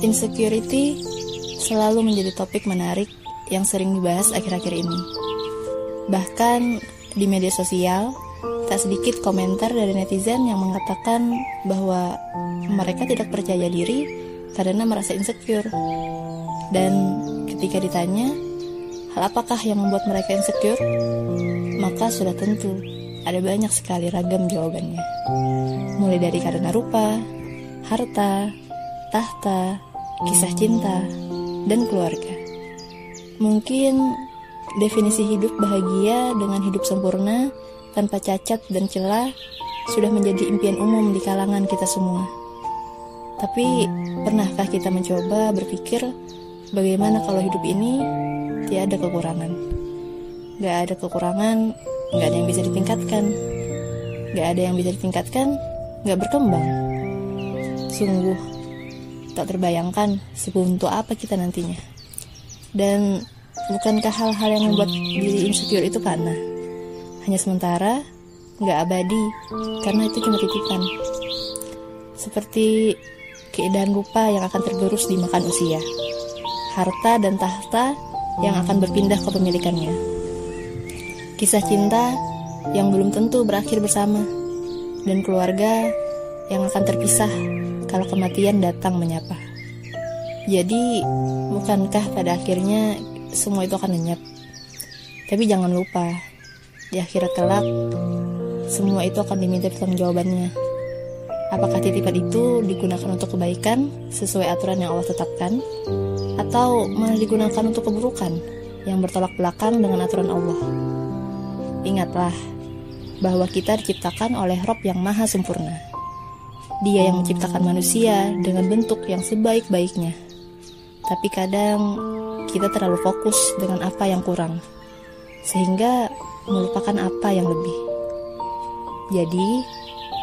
Insecurity selalu menjadi topik menarik yang sering dibahas akhir-akhir ini. Bahkan di media sosial, tak sedikit komentar dari netizen yang mengatakan bahwa mereka tidak percaya diri karena merasa insecure. Dan ketika ditanya, hal apakah yang membuat mereka insecure? Maka sudah tentu ada banyak sekali ragam jawabannya. Mulai dari karena rupa, harta, tahta, kisah cinta, dan keluarga. Mungkin definisi hidup bahagia dengan hidup sempurna tanpa cacat dan celah sudah menjadi impian umum di kalangan kita semua. Tapi pernahkah kita mencoba berpikir bagaimana kalau hidup ini tiada kekurangan? Gak ada kekurangan, gak ada yang bisa ditingkatkan. Gak ada yang bisa ditingkatkan, gak berkembang. Sungguh, tak terbayangkan sebuntu apa kita nantinya. Dan bukankah hal-hal yang membuat diri insecure itu karena hanya sementara, nggak abadi, karena itu cuma titipan. Seperti keindahan rupa yang akan tergerus di makan usia, harta dan tahta yang akan berpindah ke pemilikannya, kisah cinta yang belum tentu berakhir bersama, dan keluarga yang akan terpisah kalau kematian datang menyapa. Jadi, bukankah pada akhirnya semua itu akan lenyap? Tapi jangan lupa, di akhirat kelak, semua itu akan diminta jawabannya. Apakah titipan itu digunakan untuk kebaikan sesuai aturan yang Allah tetapkan, atau malah digunakan untuk keburukan yang bertolak belakang dengan aturan Allah? Ingatlah bahwa kita diciptakan oleh Rob yang maha sempurna. Dia yang menciptakan manusia dengan bentuk yang sebaik-baiknya. Tapi kadang kita terlalu fokus dengan apa yang kurang, sehingga melupakan apa yang lebih. Jadi,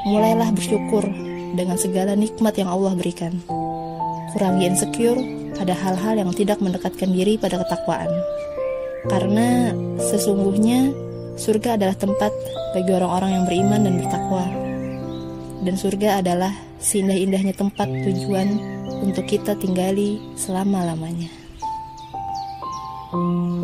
mulailah bersyukur dengan segala nikmat yang Allah berikan. Kurangi insecure pada hal-hal yang tidak mendekatkan diri pada ketakwaan. Karena sesungguhnya surga adalah tempat bagi orang-orang yang beriman dan bertakwa dan surga adalah seindah-indahnya tempat tujuan untuk kita tinggali selama-lamanya. thank